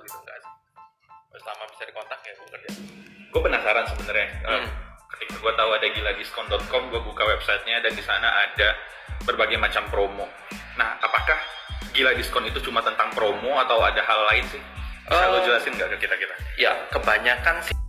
gitu enggak sih. Selama bisa dikontak ya gue kerja. Gue penasaran sebenarnya. Eh, hmm. Ketika gue tahu ada giladiskon.com gue buka websitenya dan di sana ada berbagai macam promo. Nah apakah gila diskon itu cuma tentang promo atau ada hal lain sih? Bisa lo eh, jelasin nggak ke kita kita ya kebanyakan sih